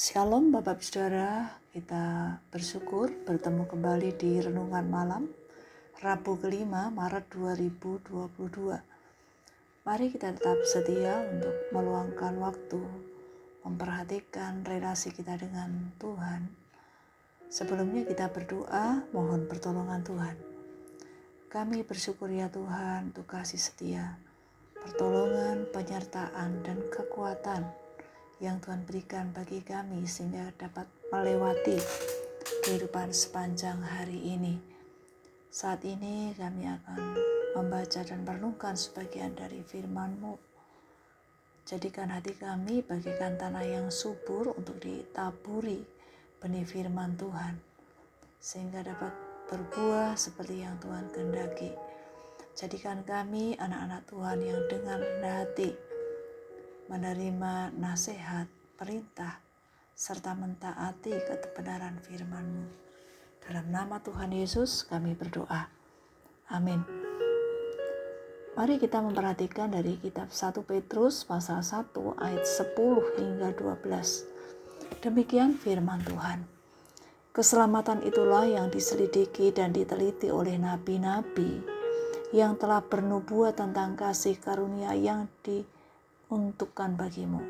Shalom Bapak Saudara, kita bersyukur bertemu kembali di Renungan Malam Rabu kelima Maret 2022. Mari kita tetap setia untuk meluangkan waktu memperhatikan relasi kita dengan Tuhan. Sebelumnya kita berdoa mohon pertolongan Tuhan. Kami bersyukur ya Tuhan untuk kasih setia, pertolongan, penyertaan, dan kekuatan yang Tuhan berikan bagi kami sehingga dapat melewati kehidupan sepanjang hari ini. Saat ini kami akan membaca dan merenungkan sebagian dari firman-Mu. Jadikan hati kami bagikan tanah yang subur untuk ditaburi benih firman Tuhan. Sehingga dapat berbuah seperti yang Tuhan kehendaki. Jadikan kami anak-anak Tuhan yang dengan rendah hati menerima nasihat, perintah, serta mentaati kebenaran firman-Mu. Dalam nama Tuhan Yesus kami berdoa. Amin. Mari kita memperhatikan dari kitab 1 Petrus pasal 1 ayat 10 hingga 12. Demikian firman Tuhan. Keselamatan itulah yang diselidiki dan diteliti oleh nabi-nabi yang telah bernubuat tentang kasih karunia yang di untukkan bagimu.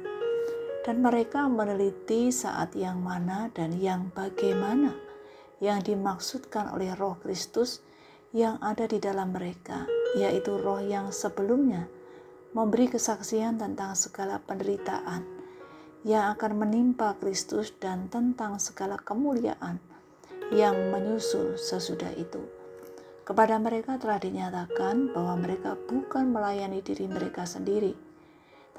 Dan mereka meneliti saat yang mana dan yang bagaimana yang dimaksudkan oleh roh Kristus yang ada di dalam mereka, yaitu roh yang sebelumnya memberi kesaksian tentang segala penderitaan yang akan menimpa Kristus dan tentang segala kemuliaan yang menyusul sesudah itu. Kepada mereka telah dinyatakan bahwa mereka bukan melayani diri mereka sendiri,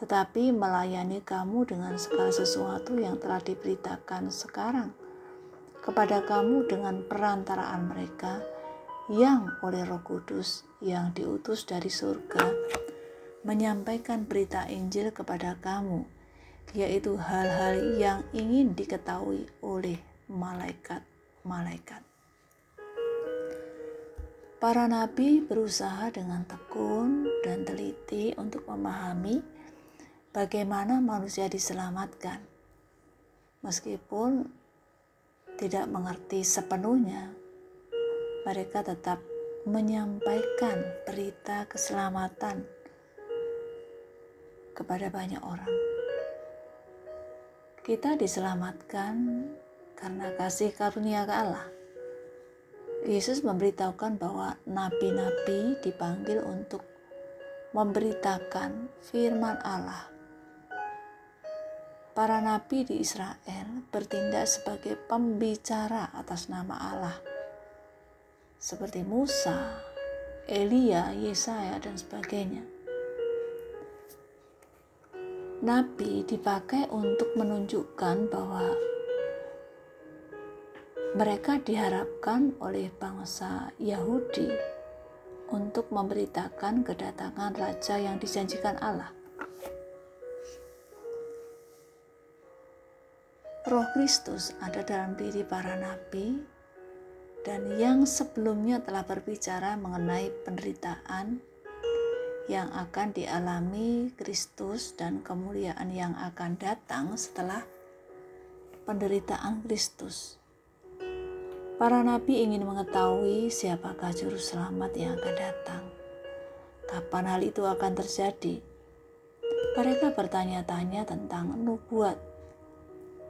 tetapi melayani kamu dengan segala sesuatu yang telah diberitakan sekarang kepada kamu dengan perantaraan mereka yang oleh Roh Kudus yang diutus dari surga menyampaikan berita Injil kepada kamu, yaitu hal-hal yang ingin diketahui oleh malaikat-malaikat. Para nabi berusaha dengan tekun dan teliti untuk memahami bagaimana manusia diselamatkan. Meskipun tidak mengerti sepenuhnya, mereka tetap menyampaikan berita keselamatan kepada banyak orang. Kita diselamatkan karena kasih karunia ke Allah. Yesus memberitahukan bahwa nabi-nabi dipanggil untuk memberitakan firman Allah para nabi di Israel bertindak sebagai pembicara atas nama Allah, seperti Musa, Elia, Yesaya, dan sebagainya. Nabi dipakai untuk menunjukkan bahwa mereka diharapkan oleh bangsa Yahudi untuk memberitakan kedatangan raja yang dijanjikan Allah. Roh Kristus ada dalam diri para nabi dan yang sebelumnya telah berbicara mengenai penderitaan yang akan dialami Kristus dan kemuliaan yang akan datang setelah penderitaan Kristus. Para nabi ingin mengetahui siapakah juru selamat yang akan datang. Kapan hal itu akan terjadi? Mereka bertanya-tanya tentang nubuat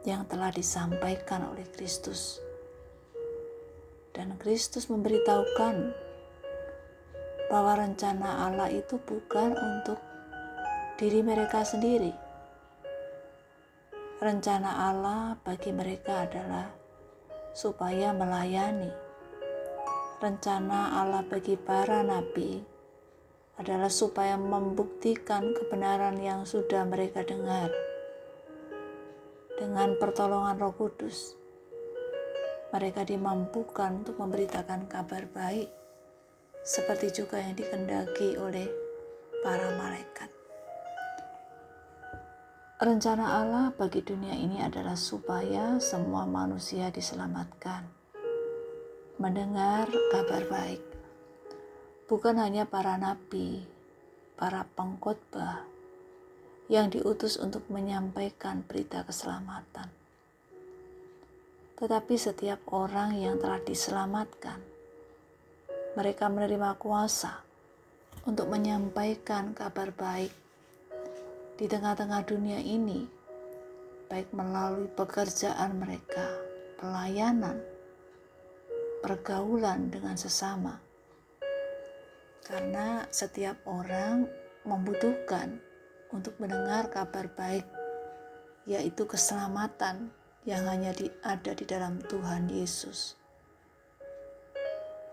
yang telah disampaikan oleh Kristus. Dan Kristus memberitahukan bahwa rencana Allah itu bukan untuk diri mereka sendiri. Rencana Allah bagi mereka adalah supaya melayani. Rencana Allah bagi para nabi adalah supaya membuktikan kebenaran yang sudah mereka dengar dengan pertolongan Roh Kudus. Mereka dimampukan untuk memberitakan kabar baik, seperti juga yang dikendaki oleh para malaikat. Rencana Allah bagi dunia ini adalah supaya semua manusia diselamatkan, mendengar kabar baik, bukan hanya para nabi, para pengkhotbah, yang diutus untuk menyampaikan berita keselamatan. tetapi setiap orang yang telah diselamatkan, mereka menerima kuasa untuk menyampaikan kabar baik di tengah-tengah dunia ini, baik melalui pekerjaan mereka, pelayanan, pergaulan dengan sesama. Karena setiap orang membutuhkan untuk mendengar kabar baik, yaitu keselamatan yang hanya di, ada di dalam Tuhan Yesus.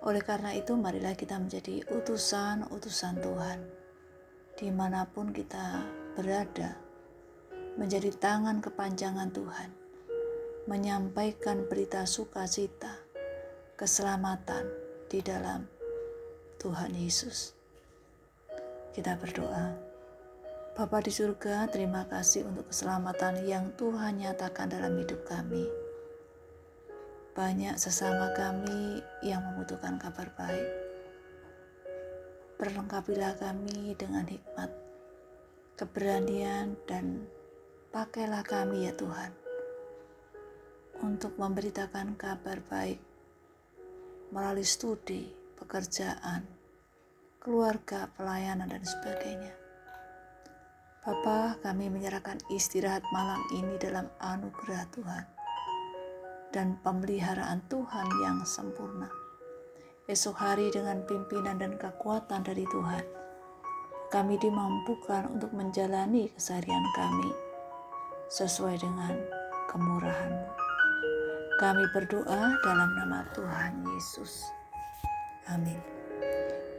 Oleh karena itu, marilah kita menjadi utusan-utusan Tuhan, di mana pun kita berada, menjadi tangan kepanjangan Tuhan, menyampaikan berita sukacita, keselamatan di dalam Tuhan Yesus. Kita berdoa. Bapa di surga, terima kasih untuk keselamatan yang Tuhan nyatakan dalam hidup kami. Banyak sesama kami yang membutuhkan kabar baik. Perlengkapilah kami dengan hikmat, keberanian, dan pakailah kami ya Tuhan untuk memberitakan kabar baik melalui studi, pekerjaan, keluarga, pelayanan, dan sebagainya. Bapa, kami menyerahkan istirahat malam ini dalam anugerah Tuhan dan pemeliharaan Tuhan yang sempurna. Esok hari dengan pimpinan dan kekuatan dari Tuhan, kami dimampukan untuk menjalani keseharian kami sesuai dengan kemurahan-Mu. Kami berdoa dalam nama Tuhan Yesus. Amin.